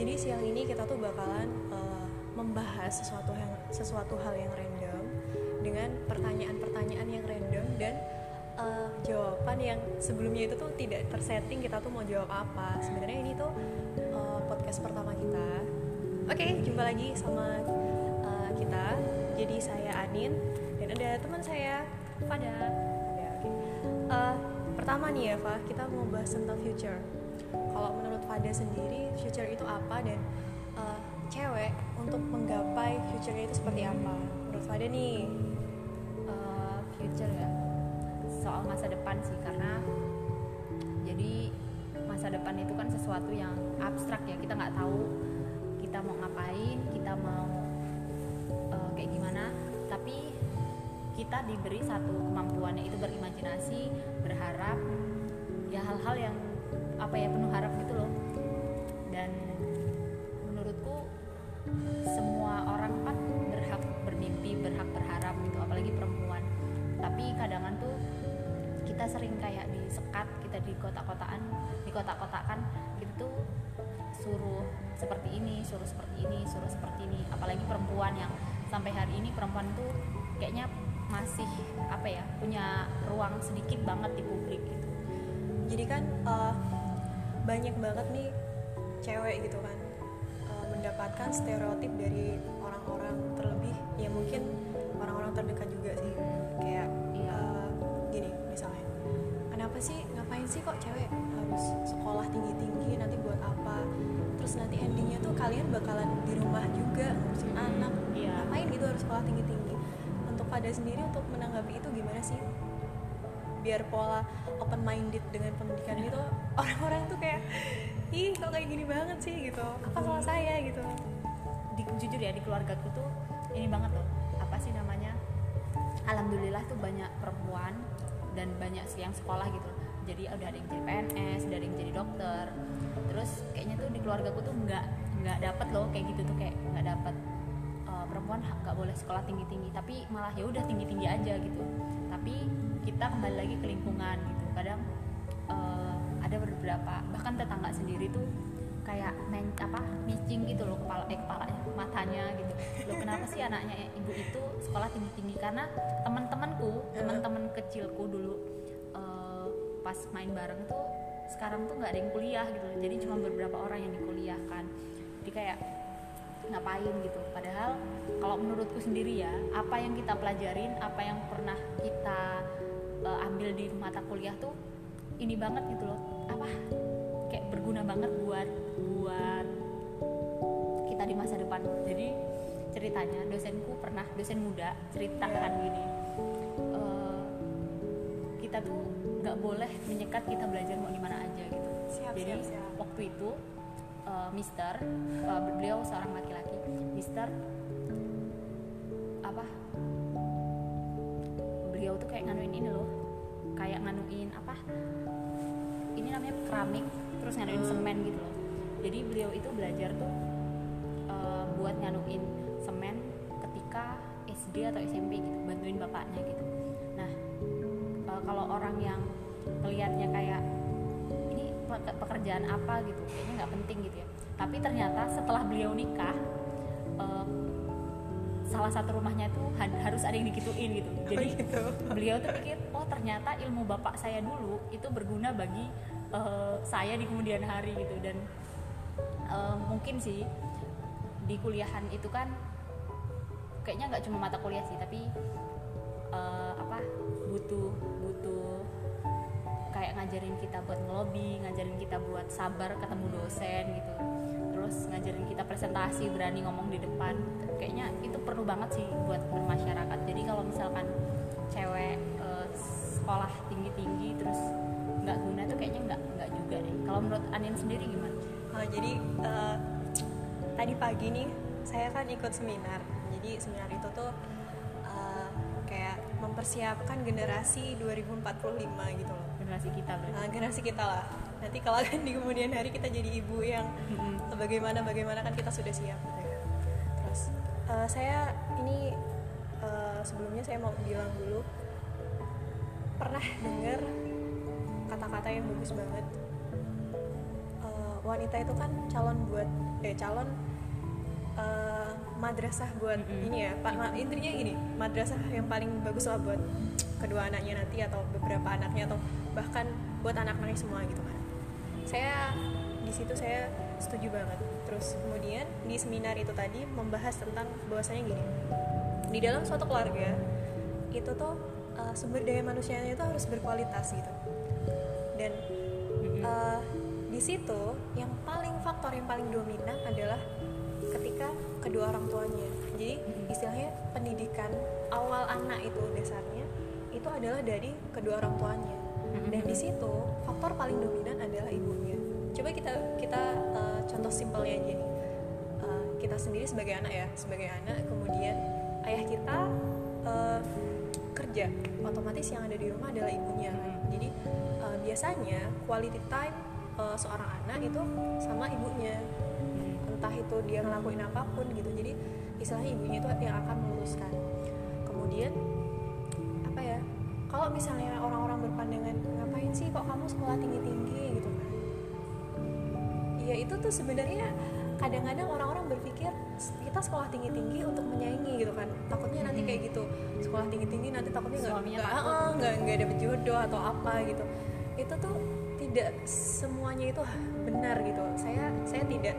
Jadi siang ini kita tuh bakalan uh, membahas sesuatu yang sesuatu hal yang random dengan pertanyaan-pertanyaan yang random dan uh, jawaban yang sebelumnya itu tuh tidak tersetting kita tuh mau jawab apa. Sebenarnya ini tuh uh, podcast pertama kita. Oke, okay, jumpa lagi sama uh, kita. Jadi saya Anin dan ada teman saya Fada. Ya, pertama nih ya, kita mau bahas tentang future kalau Fada sendiri future itu apa dan uh, cewek untuk menggapai future itu seperti apa? Menurut Fada nih uh, future ya soal masa depan sih karena jadi masa depan itu kan sesuatu yang abstrak ya kita nggak tahu kita mau ngapain kita mau uh, kayak gimana. Tapi kita diberi satu kemampuannya itu berimajinasi berharap ya hal-hal yang apa ya penuh harap gitu loh dan menurutku semua orang kan berhak bermimpi berhak berharap gitu apalagi perempuan. Tapi kadangan tuh kita sering kayak disekat kita di kota-kotaan di kota-kotakan gitu tuh suruh seperti ini suruh seperti ini suruh seperti ini. Apalagi perempuan yang sampai hari ini perempuan tuh kayaknya masih apa ya punya ruang sedikit banget di publik gitu. Jadi kan uh, banyak banget nih cewek gitu kan uh, mendapatkan stereotip dari orang-orang terlebih ya mungkin orang-orang terdekat juga sih. Kayak uh, gini misalnya kenapa sih ngapain sih kok cewek harus sekolah tinggi-tinggi nanti buat apa? Terus nanti endingnya tuh kalian bakalan di rumah juga ngurusin anak. iya. ngapain gitu harus sekolah tinggi-tinggi? Untuk pada sendiri untuk menanggapi itu gimana sih? Biar pola open minded dengan pendidikan itu orang-orang tuh kayak ih kok kayak gini banget sih? gitu. Apa salah saya? gitu. Di, jujur ya di keluarga tuh ini banget loh. Apa sih namanya? Alhamdulillah tuh banyak perempuan dan banyak sih yang sekolah gitu. Jadi udah ada yang jadi PNS ada yang jadi dokter. Terus kayaknya tuh di keluarga tuh nggak nggak dapet loh kayak gitu tuh kayak nggak dapet uh, perempuan nggak boleh sekolah tinggi tinggi tapi malah ya udah tinggi tinggi aja gitu. Tapi kita kembali lagi ke lingkungan gitu. Kadang ada beberapa bahkan tetangga sendiri tuh kayak men apa micing gitu loh kepala eh kepalanya matanya gitu. Loh kenapa sih anaknya ibu itu sekolah tinggi tinggi karena teman-temanku teman-teman kecilku dulu uh, pas main bareng tuh sekarang tuh nggak ada yang kuliah gitu loh. Jadi cuma beberapa orang yang dikuliahkan. Jadi kayak ngapain gitu. Padahal kalau menurutku sendiri ya apa yang kita pelajarin apa yang pernah kita uh, ambil di mata kuliah tuh ini banget gitu loh apa kayak berguna banget buat buat kita di masa depan. Jadi ceritanya dosenku pernah dosen muda ceritakan gini. Uh, kita tuh nggak boleh menyekat kita belajar mau di mana aja gitu. Siap, jadi siap, siap. waktu itu uh, Mister uh, beliau seorang laki-laki Mister apa beliau tuh kayak nganuin ini loh kayak nganuin apa ini namanya keramik terus nganuin semen gitu loh jadi beliau itu belajar tuh uh, buat nganuin semen ketika SD atau SMP gitu bantuin bapaknya gitu nah uh, kalau orang yang melihatnya kayak ini pekerjaan apa gitu kayaknya nggak penting gitu ya tapi ternyata setelah beliau nikah uh, salah satu rumahnya tuh harus ada yang dikituin gitu. Jadi oh, gitu. beliau tuh pikir, ternyata ilmu bapak saya dulu itu berguna bagi uh, saya di kemudian hari gitu. Dan uh, mungkin sih di kuliahan itu kan kayaknya nggak cuma mata kuliah sih tapi uh, apa butuh butuh kayak ngajarin kita buat ngelobi, ngajarin kita buat sabar ketemu dosen gitu. Terus ngajarin kita presentasi berani ngomong di depan. Kayaknya itu perlu banget sih buat bermasyarakat. Jadi kalau misalkan cewek sekolah tinggi tinggi terus nggak guna tuh kayaknya nggak nggak juga deh. Kalau menurut Anin sendiri gimana? Oh, jadi uh, tadi pagi nih saya kan ikut seminar. Jadi seminar itu tuh uh, kayak mempersiapkan generasi 2045 gitu loh. Generasi kita berarti. Uh, generasi kita lah. Nanti kalau kan di kemudian hari kita jadi ibu yang mm-hmm. bagaimana bagaimana kan kita sudah siap gitu ya. Terus uh, saya ini uh, sebelumnya saya mau bilang dulu pernah dengar kata-kata yang bagus banget. Uh, wanita itu kan calon buat eh calon eh, madrasah buat Mm-mm. ini ya pak ma- intinya gini madrasah yang paling bagus lah buat kedua anaknya nanti atau beberapa anaknya atau bahkan buat anak-anaknya semua gitu kan. Saya di situ saya setuju banget. Terus kemudian di seminar itu tadi membahas tentang bahwasanya gini di dalam suatu keluarga itu tuh uh, sumber daya manusianya itu harus berkualitas gitu. Dan uh, di situ yang paling faktor yang paling dominan adalah ketika kedua orang tuanya. Jadi istilahnya pendidikan awal anak itu dasarnya itu adalah dari kedua orang tuanya. Dan di situ faktor paling dominan adalah ibunya. Coba kita kita uh, contoh simpelnya aja nih. Uh, kita sendiri sebagai anak ya sebagai anak kemudian ayah kita uh, kerja otomatis yang ada di rumah adalah ibunya. Kan. jadi uh, biasanya quality time uh, seorang anak itu sama ibunya. Entah itu dia ngelakuin apa pun gitu. Jadi istilahnya ibunya itu yang akan meluruskan. Kemudian apa ya kalau misalnya orang-orang berpandangan ngapain sih kok kamu sekolah tinggi-tinggi? gitu ya itu tuh sebenarnya kadang-kadang orang-orang berpikir kita sekolah tinggi-tinggi untuk menyaingi gitu kan. Takutnya nanti kayak gitu. Sekolah tinggi-tinggi nanti takutnya nggak ah, nggak nggak dapet jodoh atau apa gitu. Itu tuh tidak semuanya itu benar gitu. Saya saya tidak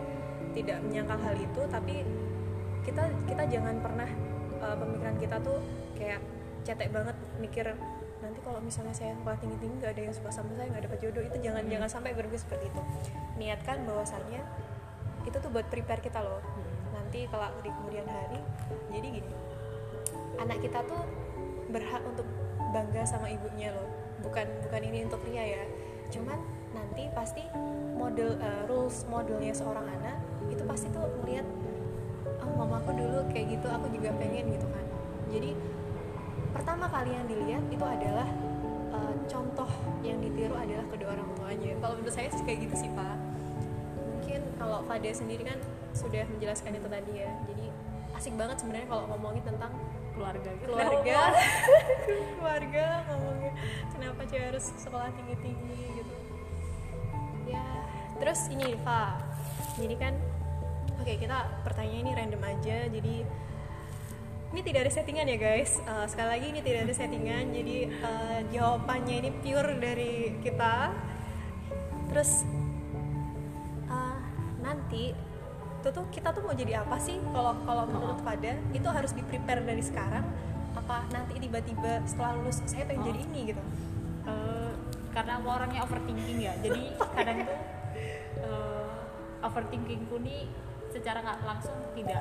tidak menyangkal hal itu tapi kita kita jangan pernah uh, pemikiran kita tuh kayak cetek banget mikir nanti kalau misalnya saya sekolah tinggi tinggi nggak ada yang suka sama saya nggak dapat jodoh itu jangan jangan sampai berpikir seperti itu. Niatkan bahwasannya itu tuh buat prepare kita loh. Nanti kalau di kemudian hari jadi gini. Anak kita tuh berhak untuk bangga sama ibunya loh. Bukan bukan ini untuk ria ya. Cuman nanti pasti model uh, rules modelnya seorang anak itu pasti tuh melihat oh mamaku dulu kayak gitu aku juga pengen gitu kan. Jadi pertama kali yang dilihat itu adalah uh, contoh yang ditiru adalah kedua orang tuanya. Kalau menurut saya sih kayak gitu sih pak. Mungkin kalau Fade sendiri kan sudah menjelaskan itu tadi ya. Jadi asik banget sebenarnya kalau ngomongin tentang keluarga gitu. keluarga. Keluarga. Ngomongin kenapa cewek harus sekolah tinggi tinggi gitu. Ya terus ini Fa jadi kan oke kita pertanyaan ini random aja. Jadi ini tidak ada settingan ya guys. Eh, sekali lagi ini tidak ada settingan. Jadi eh, jawabannya ini pure dari kita. Terus eh, nanti itu tuh kita tuh mau jadi apa sih? Kalau kalau menurut Fada itu harus di prepare dari sekarang. Apa nanti tiba-tiba setelah lulus saya pengen Oh. jadi ini gitu. Eh, karena aku orangnya overthinking ya. Jadi kadang tuh eh, overthinkingku nih secara nggak langsung tidak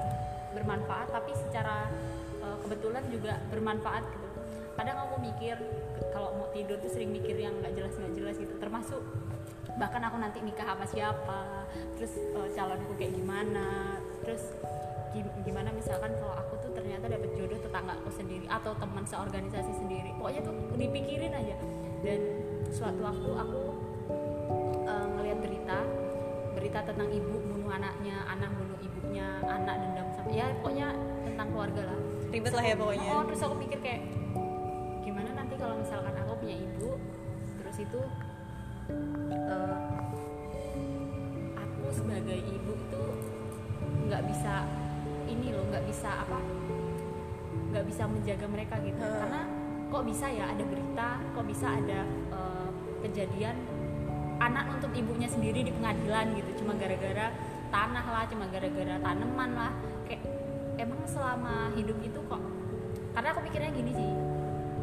bermanfaat tapi secara eh, kebetulan juga bermanfaat gitu. Kadang aku mikir kalau mau tidur tuh sering mikir yang nggak jelas nggak jelas gitu. Termasuk bahkan aku nanti nikah sama siapa terus eh, calonku kayak gimana terus gim- gimana misalkan kalau aku tuh ternyata dapet jodoh tetangga aku sendiri atau teman seorganisasi sendiri. Pokoknya tuh dipikirin aja. Dan suatu waktu aku eh, ngelihat berita berita tentang ibu bunuh anaknya anak bunuh ibunya anak dendam ya pokoknya tentang keluarga lah. Ribet lah ya pokoknya. Oh terus aku pikir kayak gimana nanti kalau misalkan aku punya ibu terus itu eh, aku sebagai ibu tuh nggak bisa ini loh nggak bisa apa nggak bisa menjaga mereka gitu. Hmm. karena kok bisa ya ada berita kok bisa ada eh, kejadian anak untuk ibunya sendiri di pengadilan gitu. Cuma gara-gara tanah lah cuma gara-gara tanaman lah selama hidup itu kok. Karena aku pikirnya gini sih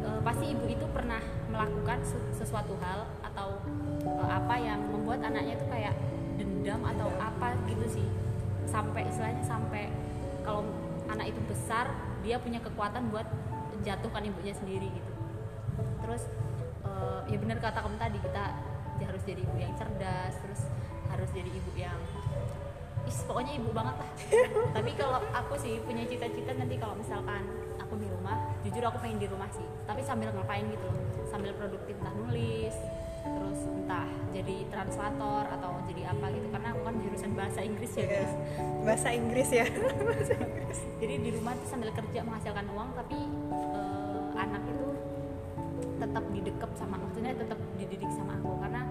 eh, pasti ibu itu pernah melakukan su- sesuatu hal atau eh, apa yang membuat anaknya tuh kayak dendam atau apa gitu sih. Sampai istilahnya sampai kalau anak itu besar dia punya kekuatan buat jatuhkan ibunya sendiri gitu. Terus eh, ya benar kata kamu tadi kita harus jadi ibu yang cerdas terus harus jadi ibu yang is pokoknya ibu banget lah. Tapi kalau aku sih punya cita-cita nanti kalau misalkan aku di rumah jujur aku pengen di rumah sih. Tapi sambil ngapain gitu loh. Sambil produktif entah nulis terus entah jadi translator atau jadi apa gitu. Karena aku kan jurusan bahasa Inggris ya Iya. guys. Bahasa Inggris ya. Bahasa Inggris. Jadi di rumah tuh sambil kerja menghasilkan uang tapi eh, anak itu tetap didekap sama maksudnya tetap dididik sama aku. Karena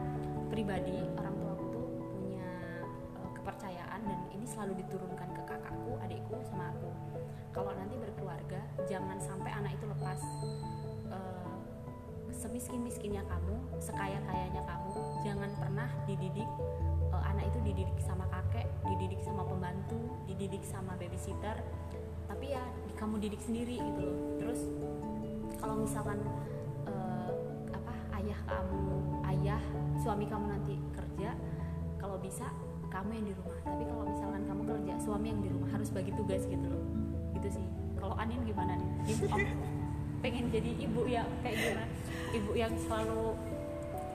pribadi orang tua dan ini selalu diturunkan ke kakakku adikku sama aku. Kalau nanti berkeluarga jangan sampai anak itu lepas uh, semiskin miskinnya kamu sekaya kayanya kamu. Jangan pernah dididik uh, anak itu dididik sama kakek dididik sama pembantu dididik sama babysitter. Tapi ya kamu didik sendiri gitu terus kalau misalkan uh, apa ayah kamu ayah suami kamu nanti kerja kalau bisa kamu yang di rumah. Tapi kalau misalkan kamu kerja suami yang di rumah harus bagi tugas gitu loh. Gitu sih. Kalau Anin gimana nih? Ibu pengen jadi ibu ya kayak gimana? Ibu yang selalu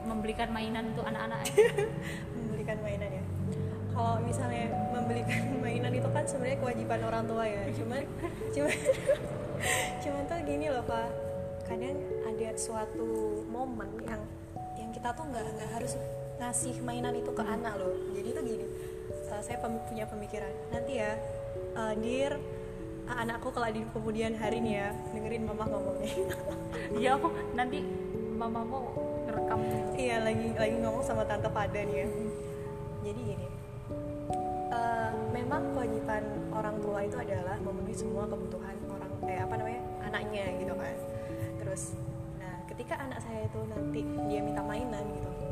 membelikan mainan untuk anak-anak membelikan mainan ya. Kalau misalnya membelikan mainan itu kan sebenarnya kewajiban orang tua ya. Cuman cuman cuman tuh gini loh pak kadang ada suatu momen yang yang kita tuh nggak nggak harus ngasih mainan itu ke anak loh. Jadi tuh gini uh, saya pem punya pemikiran nanti ya uh, dir uh, anakku kalau di kemudian hari nih ya dengerin mama ngomongnya. Ya aku nanti mama mau ngerekam iya lagi lagi ngomong sama tante pada nih ya. Jadi gini uh, memang kewajiban orang tua itu adalah memenuhi semua kebutuhan orang eh apa namanya anaknya gitu kan. Terus nah ketika anak saya itu nanti dia minta mainan gitu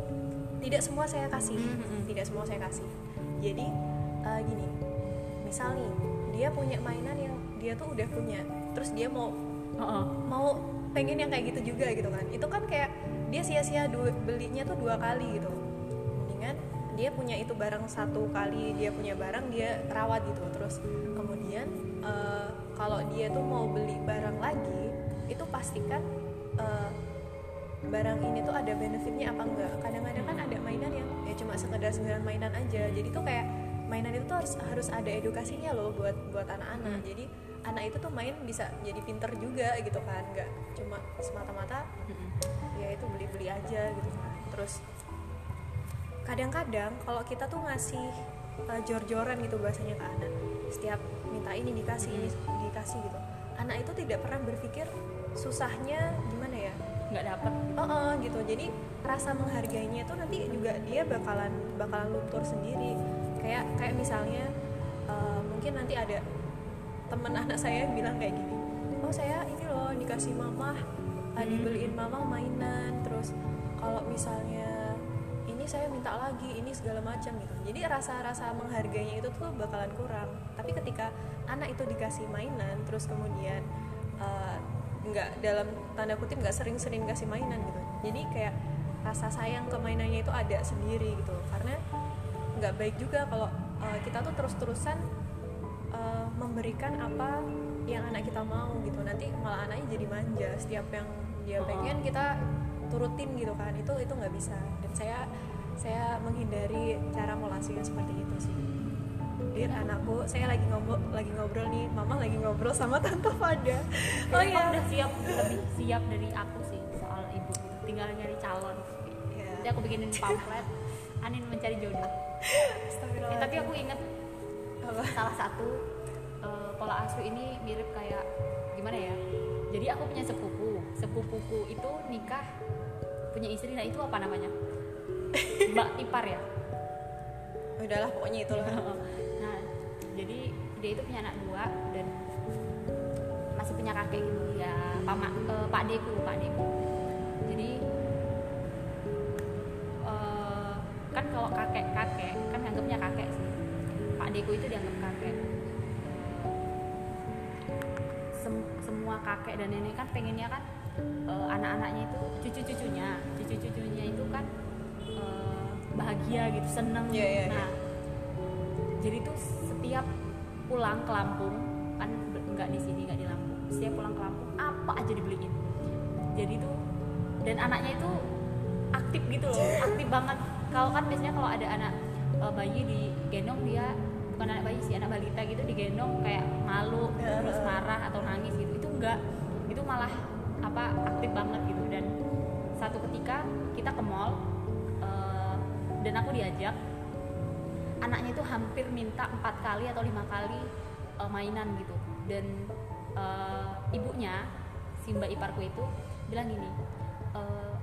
tidak semua saya kasih. Mm-hmm. tidak semua saya kasih. Jadi uh, gini. Misal nih dia punya mainan yang dia tuh udah punya. Terus dia mau uh-uh. mau pengen yang kayak gitu juga gitu kan. Itu kan kayak dia sia-sia belinya tuh dua kali gitu. Mendingan dia punya itu barang satu kali dia punya barang dia rawat gitu. Terus kemudian uh, kalau dia tuh mau beli barang lagi itu pastikan uh, barang ini tuh ada benefitnya apa enggak kadang-kadang kan ada mainan yang ya cuma sekedar sembilan mainan aja jadi tuh kayak mainan itu tuh harus harus ada edukasinya loh buat buat anak-anak hmm. jadi anak itu tuh main bisa jadi pinter juga gitu kan nggak cuma semata-mata hmm. ya itu beli-beli aja gitu kan terus kadang-kadang kalau kita tuh ngasih uh, jor-joran gitu bahasanya ke anak setiap minta ini dikasih ini hmm. dikasih gitu anak itu tidak pernah berpikir susahnya gimana ya nggak dapet oh, oh gitu. Jadi rasa menghargainya itu nanti juga dia bakalan bakalan luntur sendiri. Kayak kayak misalnya uh, mungkin nanti ada teman anak saya yang bilang kayak gini oh saya ini loh dikasih mama uh, dibeliin mama mainan terus kalau misalnya ini saya minta lagi ini segala macam gitu. Jadi rasa-rasa menghargainya itu tuh bakalan kurang. Tapi ketika anak itu dikasih mainan terus kemudian uh, nggak dalam tanda kutip nggak sering-sering kasih mainan gitu. Jadi kayak rasa sayang ke mainannya itu ada sendiri gitu karena nggak baik juga kalau uh, kita tuh terus-terusan uh, memberikan apa yang anak kita mau gitu. Nanti malah anaknya jadi manja. Setiap yang dia oh. pengen kita turutin gitu kan. Itu itu nggak bisa. Dan saya saya menghindari cara molasi yang seperti itu sih dir anakku. Saya lagi ngobrol lagi ngobrol nih. Mama lagi ngobrol sama tante Fada oh iya. udah siap lebih siap dari aku sih soal ibu. Tinggal nyari calon. Yeah. jadi aku bikinin pamflet. Anin mencari jodoh. Eh, tapi aku inget Apa? salah satu uh, pola asuh ini mirip kayak gimana ya? Jadi aku punya sepupu. Sepupuku itu nikah punya istri. Nah itu apa namanya? Mbak ipar ya? Udahlah pokoknya itu lah jadi dia itu punya anak dua dan masih punya kakek gitu ya pama uh, pak deku pak deku. Jadi uh, kan kalau kakek kakek kan anggapnya kakek sih. Pak deku itu dianggap kakek. Sem semua kakek dan nenek kan pengennya kan uh, anak-anaknya itu cucu-cucunya cucu-cucunya itu kan uh, bahagia gitu seneng yeah, yeah, yeah. nah jadi tuh setiap pulang ke Lampung kan nggak di sini nggak di Lampung. Setiap pulang ke Lampung apa aja dibeliin. Jadi tuh dan anaknya itu aktif gitu loh aktif banget. Kalau kan biasanya kalau ada anak uh, bayi digendong dia bukan anak bayi sih anak balita gitu digendong kayak malu terus marah atau nangis gitu. Itu enggak itu malah apa aktif banget gitu. Dan satu ketika kita ke mall uh, dan aku diajak anaknya itu hampir minta empat kali atau lima kali uh, mainan gitu. Dan uh, ibunya si mbak iparku itu bilang gini uh,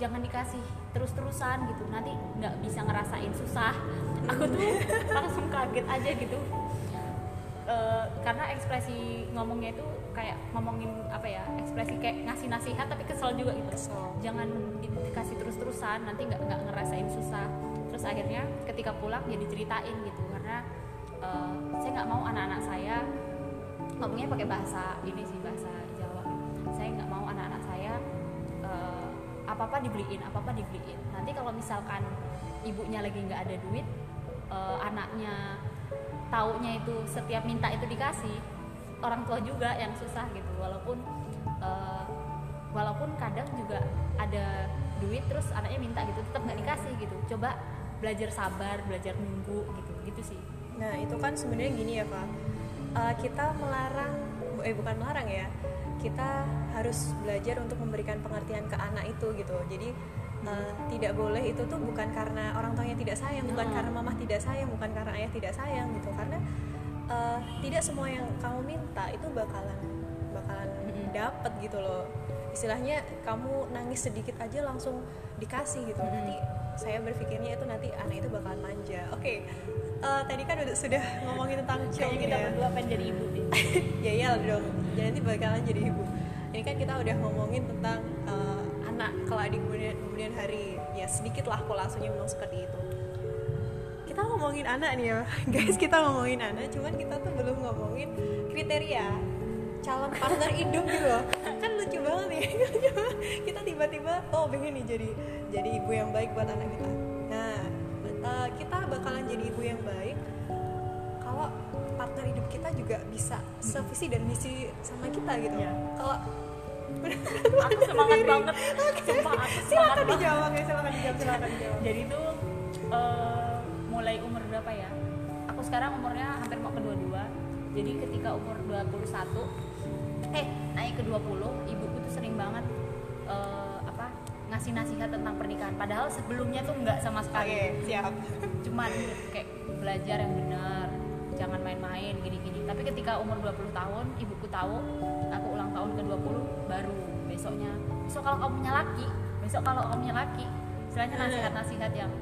jangan dikasih terus-terusan gitu. Nanti nggak bisa ngerasain susah. Aku tuh langsung kaget aja gitu. Eh, karena ekspresi ngomongnya itu kayak ngomongin apa ya ekspresi kayak ngasih nasihat tapi kesel juga gitu. Kesel. jangan di- dikasih terus-terusan nanti nggak nggak ngerasain susah terus akhirnya ketika pulang ya diceritain gitu karena eh, saya nggak mau anak-anak saya ngomongnya pakai bahasa ini sih bahasa Jawa. Saya nggak mau anak-anak saya eh, apa-apa dibeliin apa-apa dibeliin. Nanti kalau misalkan ibunya lagi nggak ada duit eh, anaknya taunya itu setiap minta itu dikasih orang tua juga yang susah gitu. Walaupun eh, walaupun kadang juga ada duit terus anaknya minta gitu tetap nggak dikasih gitu. Coba belajar sabar belajar nunggu gitu gitu sih Nah itu kan sebenarnya gini ya Pak, Eh, kita melarang, eh bukan melarang ya, kita harus belajar untuk memberikan pengertian ke anak itu gitu. Jadi eh, tidak boleh itu tuh bukan karena orang tuanya tidak sayang, bukan Hmm. karena mamah tidak sayang, bukan karena ayah tidak sayang gitu. Karena eh, tidak semua yang kamu minta itu bakalan bakalan Mm-mm. dapat gitu loh. Istilahnya kamu nangis sedikit aja langsung dikasih gitu. Mm-mm. Nanti saya berpikirnya itu nanti anak itu bakalan manja. Oke, eh, tadi kan udah sudah ngomongin tentang chong kita ya. berdua pengen jadi ibu deh ya iya dong. Jadi nanti bakalan jadi ibu. Ini kan kita udah ngomongin tentang eh, anak kelak di kemudian, kemudian hari. Ya sedikit lah kolasunya memang seperti itu. Kita ngomongin anak nih ya, guys. Kita ngomongin anak, cuman kita tuh belum ngomongin kriteria calon partner hidup gitu loh. Kan lucu banget nih. kita tiba-tiba oh pengen nih jadi jadi ibu yang baik buat anak kita. Nah, eh, kita bakalan jadi ibu yang baik kalau partner hidup kita juga bisa sevisi dan misi sama kita gitu. Iya. Kalau aku semangat banget sumpah aku semangat silakan banget dijawab ya, silakan dijawab, silakan dijawab. jadi tuh eh, mulai umur berapa ya aku sekarang umurnya hampir mau ke 22 jadi ketika umur 21 eh naik ke 20 ibuku tuh sering banget eh, apa ngasih nasihat tentang pernikahan. Padahal sebelumnya tuh nggak sama Oke, sekali siap. cuman kayak belajar yang benar jangan main-main gini-gini. Tapi ketika umur 20 tahun ibuku tahu aku ulang tahun ke 20 baru besoknya besok kalau kamu punya laki besok kalau kamu punya laki. Istilahnya nasihat-nasihat yang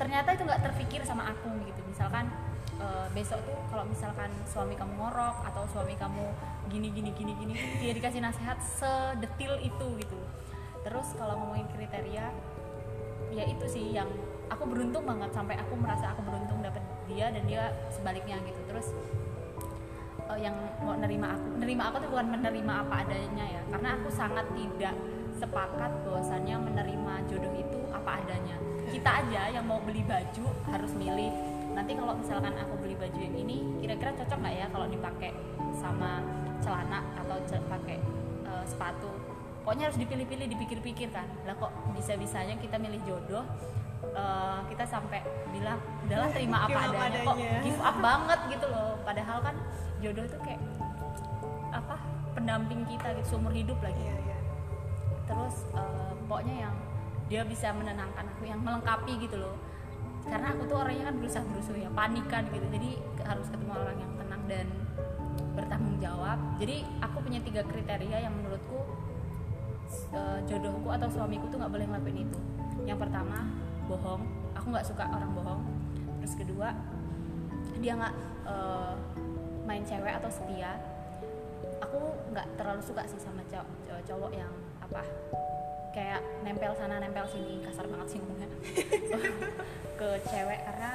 ternyata itu nggak terpikir sama aku gitu. Misalkan eh, besok tuh kalau misalkan suami kamu ngorok atau suami kamu gini gini gini gini dia dikasih nasihat sedetil itu gitu. Terus kalau ngomongin kriteria ya itu sih yang aku beruntung banget sampai aku merasa aku beruntung dapat dia dan dia sebaliknya gitu. Terus eh, yang mau nerima aku nerima aku tuh bukan menerima apa adanya ya karena aku sangat tidak sepakat bahwasannya menerima jodoh itu apa adanya. Kita aja yang mau beli baju harus milih nanti kalau misalkan aku beli baju yang ini kira-kira cocok nggak ya kalau dipakai sama celana atau pakai eh, sepatu? Pokoknya harus dipilih-pilih dipikir-pikir kan. Lah kok bisa-bisanya kita milih jodoh eh, kita sampai bilang udahlah terima apa apa adanya. Kok adanya. give up banget gitu loh. Padahal kan jodoh itu kayak apa pendamping kita gitu seumur hidup lagi. Iya, iya. terus eh, pokoknya yang dia bisa menenangkan aku yang melengkapi gitu loh karena aku tuh orangnya kan berusaha berusuh ya panikan gitu. Jadi harus ketemu orang yang tenang dan bertanggung jawab. Jadi aku punya tiga kriteria yang menurutku eh, jodohku atau suamiku tuh nggak boleh ngelakuin itu. Yang pertama bohong. Aku nggak suka orang bohong. Terus kedua dia nggak eh, main cewek atau setia. Aku nggak terlalu suka sih sama cowok, cowok yang apa kayak nempel sana nempel sini. Kasar banget sih ngomongnya. Ke cewek karena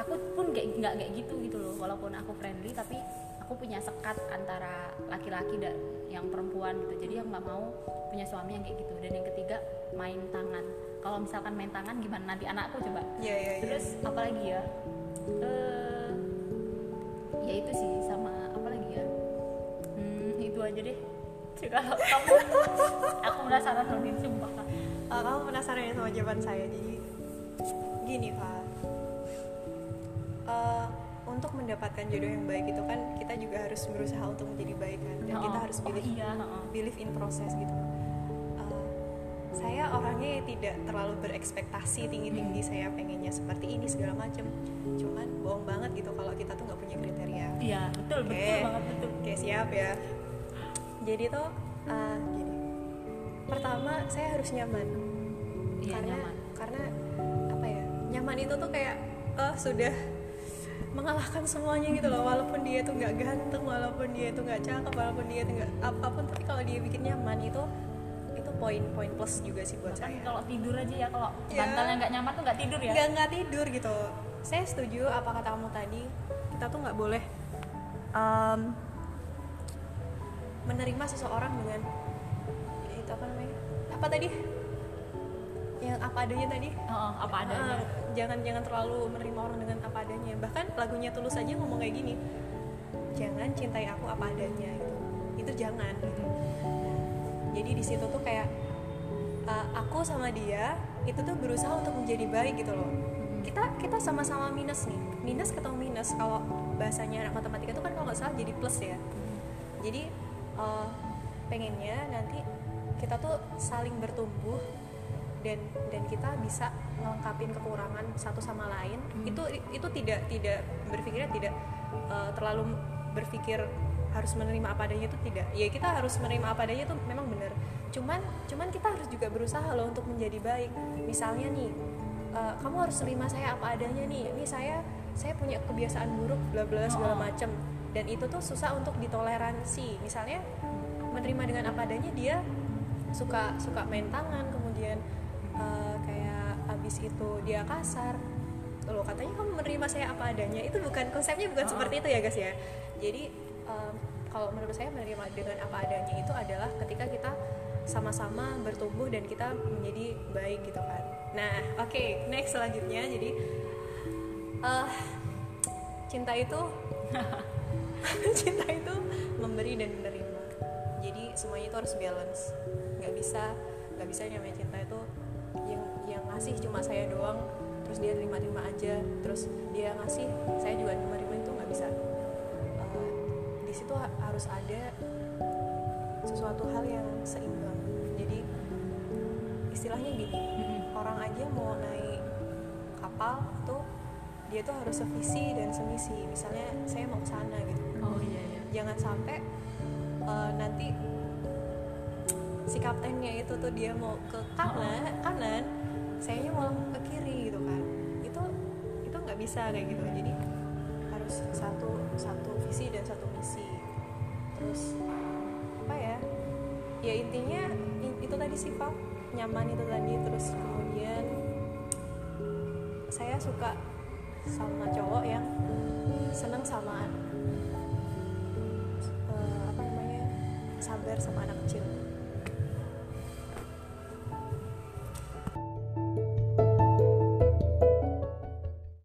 aku pun nggak nggak kayak gitu gitu loh. Walaupun aku friendly tapi aku punya sekat antara laki-laki dan yang perempuan gitu. Jadi aku nggak mau punya suami yang kayak gitu. Dan yang ketiga main tangan. Kalau misalkan main tangan gimana? Nanti anakku coba. Iya, iya, iya. terus apa lagi ya? Eh ya itu sih sama apa lagi ya? Hmm, itu aja deh. Kalau kamu penasaran loh sumpah Eh, kamu penasaran ya sama jawaban saya? Jadi gini pak Eh, untuk mendapatkan jodoh yang baik itu kan kita juga harus berusaha untuk menjadi baik kan? Dan kita Oh, harus oh believe iya. Oh. believe in proses gitu. Eh, saya orangnya tidak terlalu berekspektasi tinggi tinggi saya pengennya seperti ini segala macem. Cuman bohong banget gitu kalau kita tuh nggak punya kriteria. Iya betul betul Oke. banget betul. Oke siap ya. Jadi tuh uh. Pertama saya harus nyaman. Iya, karena nyaman. karena apa ya nyaman itu tuh kayak eh, sudah mengalahkan semuanya gitu loh. Walaupun dia tuh nggak ganteng walaupun dia tuh nggak cakep walaupun dia tuh nggak apa pun tapi kalau dia bikin nyaman itu itu poin-poin plus juga sih buat Bahkan saya. kalau tidur aja ya kalau Iya. bantalnya nggak nyaman tuh nggak tidur ya? Nggak nggak tidur gitu. Saya setuju apa kata kamu tadi kita tuh nggak boleh em, menerima seseorang dengan apa namanya? Apa tadi? Yang apa adanya tadi? Heeh, apa adanya. Ah, jangan jangan terlalu menerima orang dengan apa adanya. Bahkan lagunya tulus aja ngomong kayak gini jangan cintai aku apa adanya gitu. Itu jangan. Gitu jadi di situ tuh kayak uh, aku sama dia itu tuh berusaha untuk menjadi baik gitu loh. Kita kita sama-sama minus nih. Minus ketemu minus. Kalau bahasanya anak matematika itu kan kalau nggak salah jadi plus ya. Jadi uh, pengennya nanti kita tuh saling bertumbuh dan dan kita bisa melengkapin kekurangan satu sama lain. Itu itu tidak tidak berpikirnya tidak uh, terlalu berpikir harus menerima apa adanya itu tidak. Ya kita harus menerima apa adanya itu memang benar. Cuman cuman kita harus juga berusaha loh untuk menjadi baik. Misalnya nih uh, kamu harus terima saya apa adanya nih. Ini saya saya punya kebiasaan buruk bla bla segala Oh. macem dan itu tuh susah untuk ditoleransi. Misalnya menerima dengan apa adanya dia suka suka main tangan kemudian uh, kayak abis itu dia kasar loh katanya kamu menerima saya apa adanya. Itu bukan konsepnya bukan Oh. seperti itu ya guys ya. Jadi um, kalau menurut saya menerima dengan apa adanya itu adalah ketika kita sama-sama bertumbuh dan kita menjadi baik gitu kan. Nah oke next selanjutnya. Jadi eh cinta itu cinta itu memberi dan menerima semuanya itu harus balance. Nggak bisa nggak bisa namanya cinta itu yang yang ngasih cuma saya doang terus dia terima-terima aja terus dia ngasih saya juga terima-terima itu nggak bisa. Eh, di situ ha- harus ada sesuatu hal yang seimbang. Jadi istilahnya gini orang aja mau naik kapal tuh dia tuh harus sevisi dan semisi. Misalnya saya mau ke sana gitu. Oh iya iya. Jangan sampai uh, nanti si kaptennya itu tuh dia mau ke kanan kanan sayanya mau ke kiri gitu kan. Itu itu nggak bisa kayak gitu. Jadi harus satu satu visi dan satu misi. Terus apa ya? Ya intinya in- itu tadi sifat nyaman itu tadi. Terus kemudian saya suka sama cowok yang seneng sama eh, apa namanya? Sabar sama anak kecil